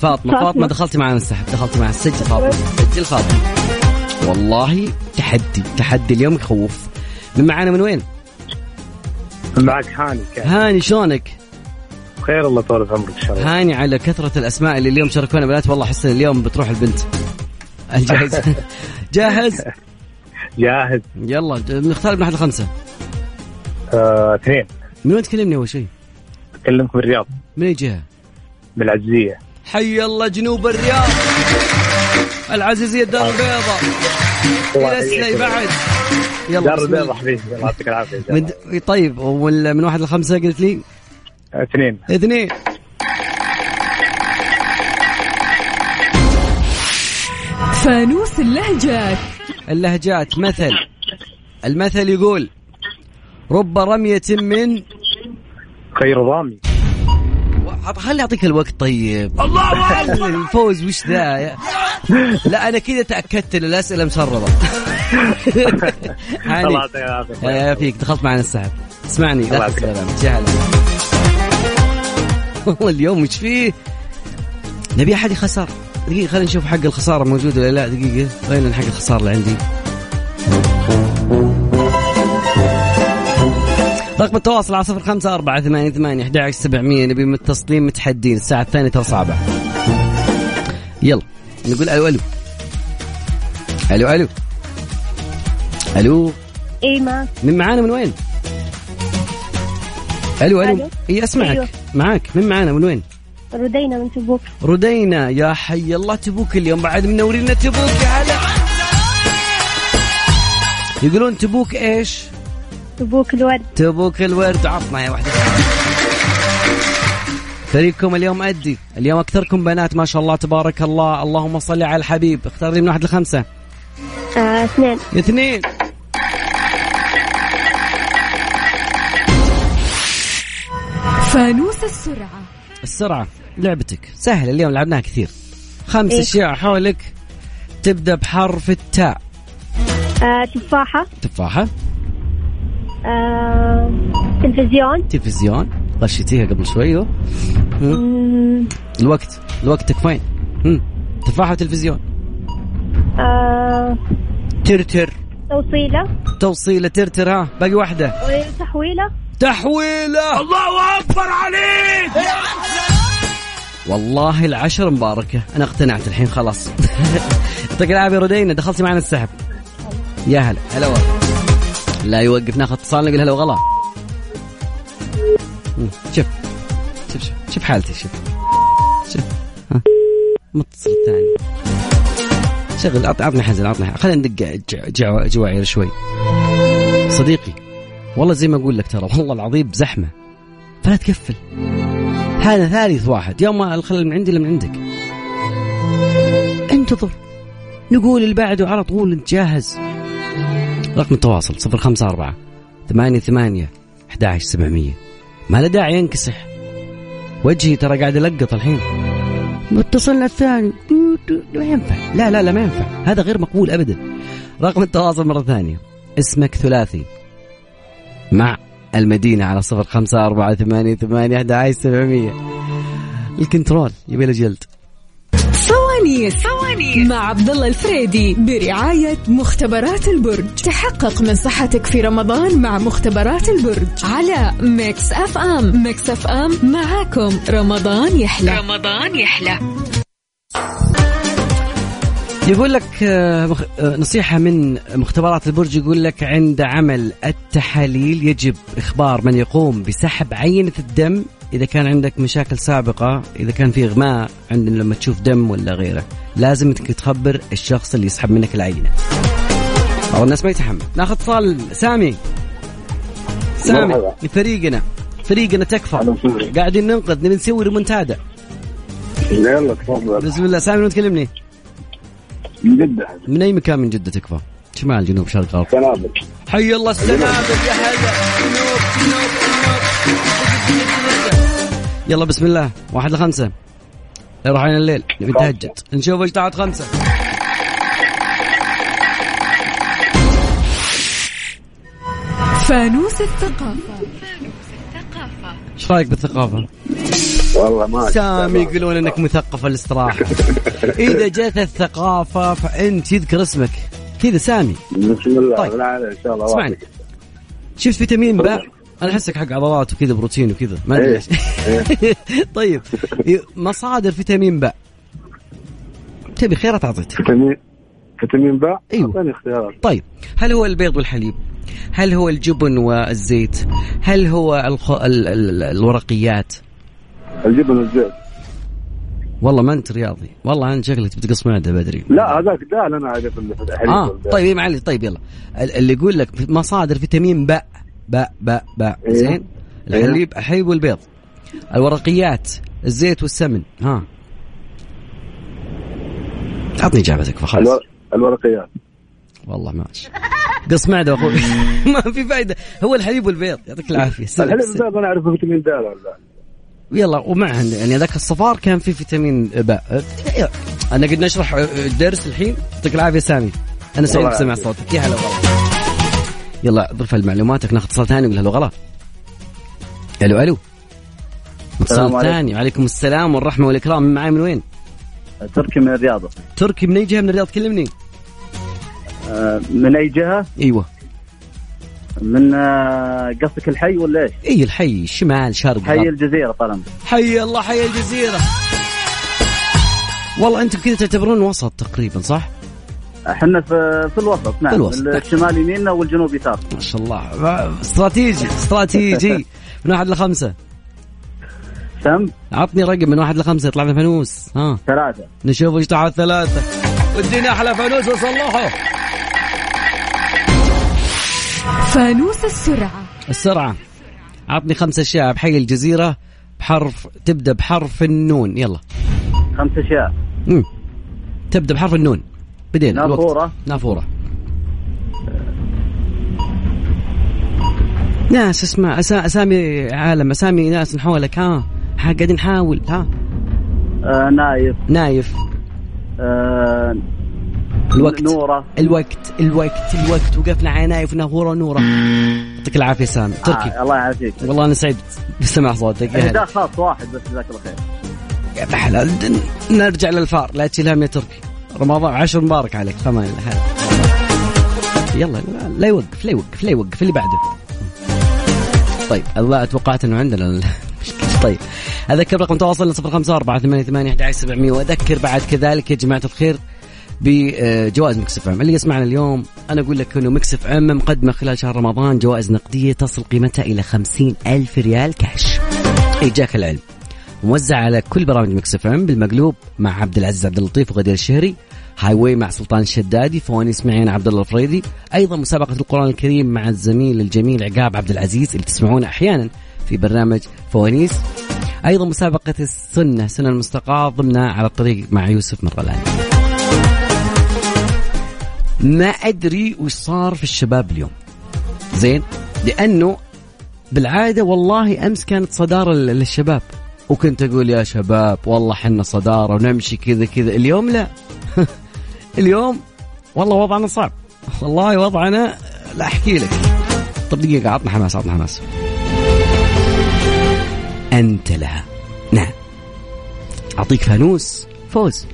فاطمة. فاطمة. دخلتي معنا السحب. دخلتي معنا سجل فاطمة. سجل فاطمة. والله تحدي تحدي اليوم يخوف. من معانا من وين؟ معك هاني كان هاني شلونك؟ خير الله طول عمرك إن شاء الله. هاني على كثرة الأسماء اللي اليوم شاركونا بنات والله أحس إن اليوم بتروح البنت. الجاهز؟ جاهز؟ جاهز. يلا نختار من أحد لخمسة. آه، اثنين. من وين تكلمني أول شيء؟ أكلمك من الرياض. من أي جهة؟ من العزيزية. حي الله جنوب الرياض. العزيزية الدار البيضاء. سلي بعد. يلا دار الله. حبيبي. الله يعطيك العافية. من طيب من واحد لخمسة قلت لي؟ اثنين. اثنين. فانوس اللهجات. اللهجات مثل. المثل يقول رب رمية من خير ضامي. خلي اعطيك الوقت طيب؟ الله أكبر. الفوز وش ذا؟ لا أنا كذا تأكدت إن الأسئلة مسربة. الله هاني يعطيك العافية. يا فيك دخلت معنا السحب. اسمعني لا الله جهل والله اليوم وش فيه؟ نبي أحد يخسر. دقيقة خلينا نشوف حق الخسارة موجود ولا لا؟ دقيقة وين حق الخسارة اللي عندي؟ رقم التواصل على صفر خمسة أربعة ثمانية ثمانية أحد عشر سبعمية. نبي متصلين متحدين. الساعة الثانية ترى صعبة. يلا نقول ألو ألو. ألو ألو. ألو. ما. من معانا من وين؟ ألو ألو. اي أسمعك. أيوه. معاك. من معانا؟ من وين؟ ردينا من تبوك. ردينا يا حي الله تبوك اليوم. بعد منورينا تبوك. يا هلا. يقولون تبوك إيش؟ تبوك الورد. تبوك الورد. عطنا يا واحدة فريقكم اليوم أدي. اليوم أكثركم بنات ما شاء الله تبارك الله. اللهم صل على الحبيب. اختار لي من واحد لخمسة. آه، اثنين. اثنين. فانوس السرعة. السرعة. لعبتك. سهلة. اليوم لعبناها كثير. خمس إيه. أشياء حولك. تبدأ بحرف التاء. آه، تفاحة. تفاحة. آه، تلفزيون. تلفزيون. غشيتيها قبل شوي الوقت. الوقت هم. تفاحة وتلفزيون آه، ترتر. توصيلة. توصيلة ترتر ها؟ باقي واحدة. وتحويلة. تحويلة. الله أكبر عليك! والله العشر مباركة. أنا اقتنعت الحين خلاص. يعطيك العافية ردينا دخلتي معنا السحب. يا هلا. هلا والله. لا يوقف ناخذ اتصال نقول هلا وغلا شوف شوف شوف شوف حالتي شوف. شوف ها. متصل الثاني. شغل عط- عطني حزن عطني حزن. خلينا ندق ج- جوا- جواعر شوي. صديقي والله زي ما أقول لك ترى والله العظيم زحمة. فلا تكفل. هذا ثالث واحد. يوم الخلل من عندي ولا من عندك. انتظر. نقول اللي بعده على طول انت جاهز رقم التواصل صفر خمسة أربعة ثمانية ثمانية أحد عشر سبعمية. ما له داعي ينكسح. وجهي ترى قاعد ألقط الحين. متصلنا الثاني. ما ينفع. لا لا لا ما ينفع. هذا غير مقبول أبدا. رقم التواصل مرة ثانية. اسمك ثلاثي. مع المدينة على صفر خمسة أربعة ثمانية ثمانية أحد سبعمية. ال control. يبي له جلد. فوانيس فوانيس مع عبد الله الفريدي برعاية مختبرات البرج. تحقق من صحتك في رمضان مع مختبرات البرج. على Mix FM. Mix FM معاكم. رمضان يحلى. رمضان يحلى. يقول لك آه، آه، نصيحة من مختبرات البرج. يقول لك عند عمل التحاليل يجب إخبار من يقوم بسحب عينة الدم إذا كان عندك مشاكل سابقة إذا كان في إغماء عندنا لما تشوف دم ولا غيره لازم إنك تخبر الشخص اللي يسحب منك العينة. أو الناس ما يتحمل. ناخذ اتصال. سامي. سامي. فريقنا. فريقنا تكفى. قاعدين ننقذ نبي نسوي ريمونتادا. يلا تفضل. بسم الله. سامي من تكلمني؟ من جدة. من أي مكان من جدة تكفى؟ شمال جنوب شرق غرب. سنابل. حي الله السنابل يا هلا. جنوب جنوب جنوب يلا بسم الله. واحد لخمسة. يروح علينا الليل. نبي نتهجد. نشوف إيش تحت خمسة. فانوس الثقافة. إيش رأيك بالثقافة؟ والله ما سامي يقولون إنك مثقف الاستراحة. إذا جت الثقافة فأنت يذكر اسمك. كذا سامي. بسم الله. طيب. لا إن شاء الله اسمعني. شفت فيتامين باء؟ أنا احسك حق عضلات وكذا بروتين وكذا. ما أدري إيه. ليش. طيب مصادر فيتامين باء تبي خيرات اعطيتك فيتامين فيتامين باء أيوه. أعطيني اختيارات. طيب هل هو البيض والحليب؟ هل هو الجبن والزيت؟ هل هو الخ... ال... ال... الورقيات؟ الجبن والزيت. والله ما أنت رياضي. والله انت شكلك بتقص معدة بدري. لا هذاك دال أنا عارف آه والزيت. طيب إيه معلش طيب يلا. ال- اللي يقول لك مصادر فيتامين باء باء باء باء إيه. زين؟ الحليب الحليب والبيض. الورقيات الزيت والسمن. ها. اعطني إجابتك فخلاص. الور... الورقيات. والله ماشي قص معدة أخوي. ما في فايدة. هو الحليب والبيض. يعطيك العافية. الحليب والزيت أنا اعرفه فيتامين دال ولا يلا ومعها يعني ذاك الصفار كان فيه فيتامين باء أنا قد نشرح الدرس الحين. يعطيك العافية سامي. أنا سعيد بسمع. صوتك. يا هلا والله. يلا ضرف معلوماتك ناخذ اتصال ثاني ولا غلط ألو ألو اتصال. ثاني وعليكم السلام والرحمة والإكرام من معاي من وين؟ تركي من الرياض تركي من أي جهة من الرياض كلمني آه، من أي جهة؟ أيوه من آه، قصدك الحي ولا إيش؟ إي الحي شمال شرق حي غرب. الجزيرة طال حي الله حي الجزيرة والله أنتم كذا تعتبرون وسط تقريبا صح؟ إحنا في في الوسط نعم في الوسط. الشمال يميننا والجنوب يسار. ما شاء الله. استراتيجي استراتيجي. من واحد لخمسة؟ سم؟ عطني رقم من واحد لخمسة يطلع لنا فانوس ها. ثلاثة. نشوف إيش تحت ثلاثة. ودينا أحلى فانوس وصلحه. فانوس السرعة. السرعة. عطني خمس أشياء بحي الجزيرة بحرف تبدأ بحرف النون. يلا. خمس أشياء. مم. تبدأ بحرف النون. بدينا الوقت. نافورة. نافوره ناس اسمع أسا... أسامي عالم أسامي ناس من حولك ها؟ قاعدين نحاول ها؟ آه نايف. نايف. آه الوقت. نورة. الوقت الوقت الوقت. وقفنا على نايف ونافورة ونورة. يعطيك العافية سامي تركي. آه الله يعافيك. والله أنا سعيد بسمع صوتك. ده. خاص واحد بس جزاك الله خير. يا بحلال نرجع للفار. لا تشيل هم يا تركي. رمضان عشر مبارك عليك فمان هلا يلا لا- يوقف لا يوقف لا يوقف اللي بعده. طيب الله توقعت إنه عندنا طيب. أذكر رقم تواصلنا 054 88 11700 وأذكر بعد كذلك يا جماعة الخير بجوائز Mix FM. اللي يسمعنا اليوم أنا أقول لك إنه Mix FM مقدمة خلال شهر رمضان جوائز نقدية تصل قيمتها إلى 50 ألف ريال كاش. اي جاك العلم. موزع على كل برامج Mix FM بالمقلوب مع عبد العزيز عبد اللطيف وغدير الشهري highway مع سلطان الشدادي فوانيس معي أنا عبد الله الفريدي أيضا مسابقة القرآن الكريم مع الزميل الجميل عقاب عبد العزيز اللي تسمعونه أحيانا في برنامج فوانيس. أيضا مسابقة السنة سنة المستقاة ضمنها على الطريق مع يوسف مرغلاني ما أدري وش صار في الشباب اليوم. زين؟ لأنه بالعادة والله أمس كانت صدارة لل- للشباب. وكنت أقول يا شباب والله حنا صدارة ونمشي كذا كذا. اليوم لا. اليوم والله وضعنا صعب. والله وضعنا لا أحكي لك. طب دقيقة عطنا حماس عطنا حماس. أنت لها نعم. أعطيك فانوس. فوز.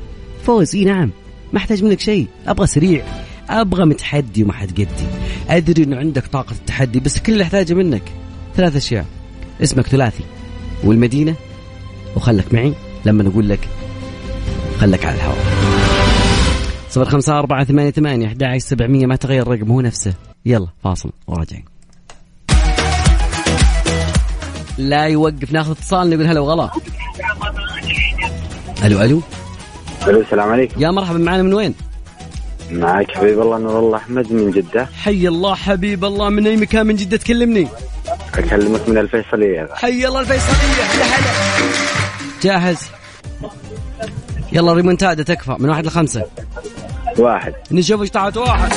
فوز. إي نعم. ما أحتاج منك شيء. أبغى سريع. أبغى متحدي وما حد قدي. أدري إنه عندك طاقة التحدي بس كل اللي أحتاجه منك. ثلاث أشياء. اسمك ثلاثي. والمدينة؟ وخلك معي لما نقول لك خلك على الهواء. صفر خمسة أربعة ثمانية ثمانية أحد سبعمية ما تغير الرقم هو نفسه. يلا فاصل وراجعين. لا يوقف ناخذ اتصال نقول هلا وغلا. ألو ألو. ألو السلام عليكم. يا مرحبا معنا من وين؟ معك حبيب الله نور الله أحمد من جدة. حي الله حبيب الله من أي مكان من جدة تكلمني؟ أكلمك من الفيصلية. حي الله الفيصلية يا هلا. جاهز؟ يلا ريمونتادا تكفى من واحد لخمسة. واحد. نشوف إيش طلعت واحد.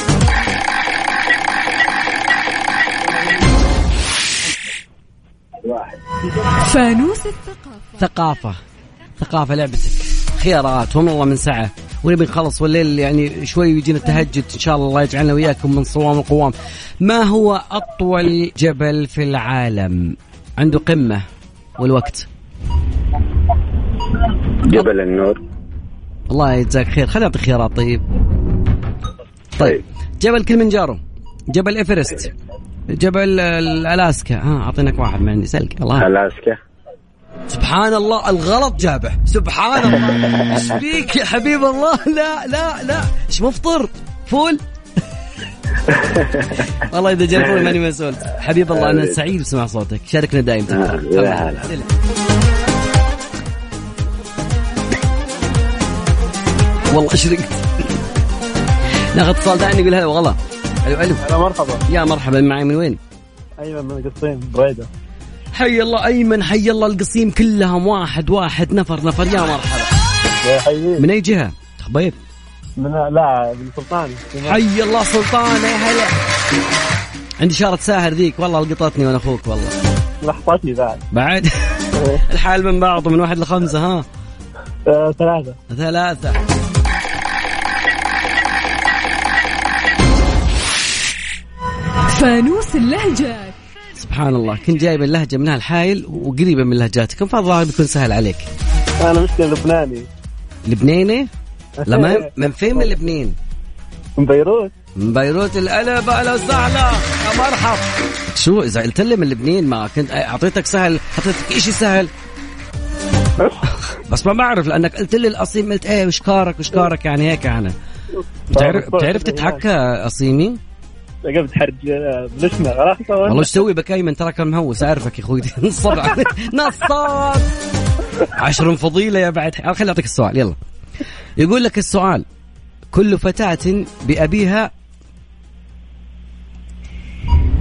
واحد فانوس الثقافة ثقافة. ثقافة لعبتك. خيارات ومن الله من سعة. ونبي نخلص والليل يعني شوي يجينا التهجد إن شاء الله الله يجعلنا وياكم من صوام القوام ما هو أطول جبل في العالم؟ عنده قمة والوقت. جبل النور. الله يجزاك خير. خلينا نعطي خيارات طيب. طيب. جبل كلمنجارو جبل إيفرست جبل الألاسكا. ها أعطيناك واحد من عندي سلك الله. ألاسكا. سبحان الله الغلط جابه. سبحان الله. إيش فيك يا حبيب الله؟ لا لا لا. إيش مفطر؟ فول؟ والله إذا جاء فول ماني مسؤول. حبيب الله أنا سعيد بسمع صوتك. شاركنا دائما. والله اشرقت ناخذ اتصال ثاني نقول هلا والله ألو ألو. هلا مرحبا. يا مرحبا معي من وين؟ أيمن من القصيم بريدة. حي الله أيمن حي الله القصيم كلهم واحد واحد نفر نفر. يا مرحبا. يا من أي جهة؟ خبيب من لا من سلطان. حي الله سلطان يا هلا. عندي شارة ساهر ذيك والله لقطتني وأنا أخوك والله. لحظتني بعد. بعد؟ الحال من بعض من واحد لخمسة ها؟ آه، ثلاثة. ثلاثة. فانوس اللهجات سبحان الله كنت جايب اللهجة منها الحايل وقريبة من لهجاتكم فالظاهر بيكون سهل عليك. أنا مشكلة لبناني. لبناني؟ لا ما من فين؟ من لبنان. من بيروت. من بيروت. القلب أهلا وسهلا يا مرحب. شو اذا قلت لي من لبنان؟ ما كنت أعطيتك سهل أعطيتك شيء سهل. بس. ما بعرف لأنك قلت لي الاصيم قلت إيه وشكارك وشكارك يعني هيك أنا. بتعرف بتعرف تتحكى أصيمي؟ قبل تحرج بلشنا خلاص والله إيش تسوي بك ايمن تراك مهوس أعرفك يا أخوي. نصب. نصاب عشر فضيله يا بعد. خليني أعطيك السؤال. يلا. يقول لك السؤال. كل فتاة بأبيها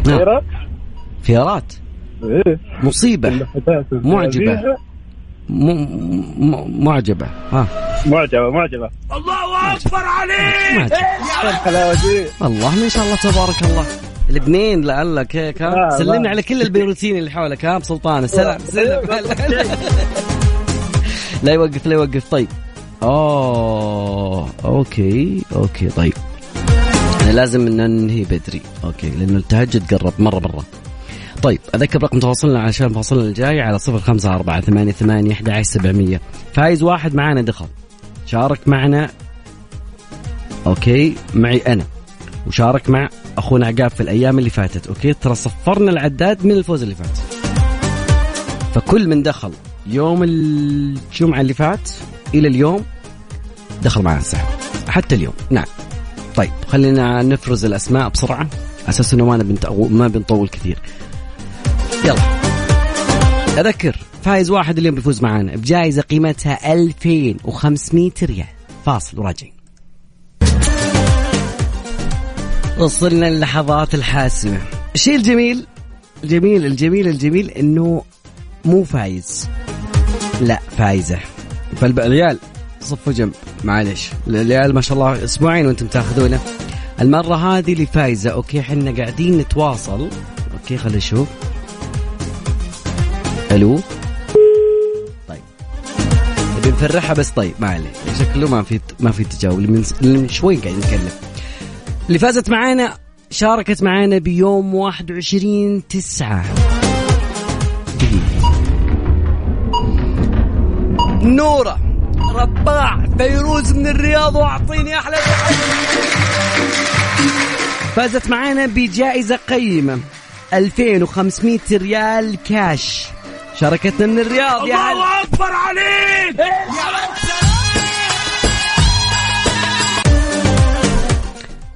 نعم. خيرات خيارات. إيه. مصيبة. معجبة. م... م... معجبة. ها. معجبة معجبة. الله أكبر عليك! والله ما شاء الله تبارك الله. لبنان لعلك هيك ها سلمنا. على كل البيروتيين اللي حولك ها بسلطانة. سلام سلم لا يوقف لا يوقف. طيب. أوه أوكي أوكي طيب. لازم ننهي بدري. أوكي لأنه التهجد قرب مرة مرة. طيب أذكر رقم تواصلنا عشان فاصلنا الجاي على صفر خمسة أربعة ثمانية ثمانية أحد عشر سبعمية. فايز واحد معنا دخل. شارك معنا. أوكي معي أنا. وشارك مع أخونا عقاب في الأيام اللي فاتت. أوكي ترى صفرنا العداد من الفوز اللي فات. فكل من دخل يوم الجمعة اللي فات إلى اليوم دخل معنا السحب. حتى اليوم. نعم. طيب خلينا نفرز الأسماء بسرعة. أساس إنه ما ما بنطول كثير. يلا. اذكر فايز واحد اليوم بيفوز معنا بجائزة قيمتها 2500 ريال. فاصل وراجعين. وصلنا اللحظات الحاسمة. الشيء الجميل الجميل الجميل الجميل إنه مو فايز. لا فايزة. فالعيال صفوا جنب. معلش العيال ما شاء الله أسبوعين وأنتم تاخذونه. المرة هذه اللي فايزة أوكي إحنا قاعدين نتواصل. أوكي خلينا نشوف. ألو. طيب. نبي نفرحها بس طيب ما عليه. شكله ما في ما في تجاوب من شوي قاعدين نتكلم اللي فازت معانا شاركت معانا بيوم 21 تسعة. دقيقة. نورة رباع فيروز من الرياض واعطيني أحلى. فازت معانا بجائزة قيمة 2500 ريال كاش شاركتنا من الرياض يا هلا. الله أكبر عليك!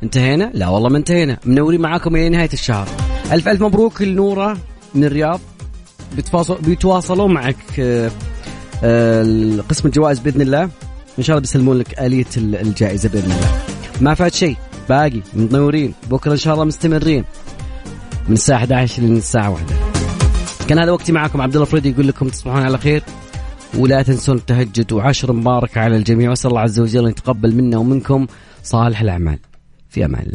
انتهينا؟ لا والله ما انتهينا. منورين معاكم إلى نهاية الشهر. ألف ألف مبروك لنورة من الرياض. بيتواصل بيتواصلون معك آه، آه، قسم الجوائز بإذن الله. إن شاء الله بيسلمون لك آلية ال- الجائزة بإذن الله. ما فات شيء. باقي. منورين. بكرة إن شاء الله مستمرين. من الساعة 11 للساعة 1 كان هذا وقتي معكم عبد الله فريدي يقول لكم تصبحون على خير. ولا تنسون التهجد وعشر مبارك على الجميع. وأسأل الله عز وجل أن يتقبل منا ومنكم صالح الأعمال. في أمان الله.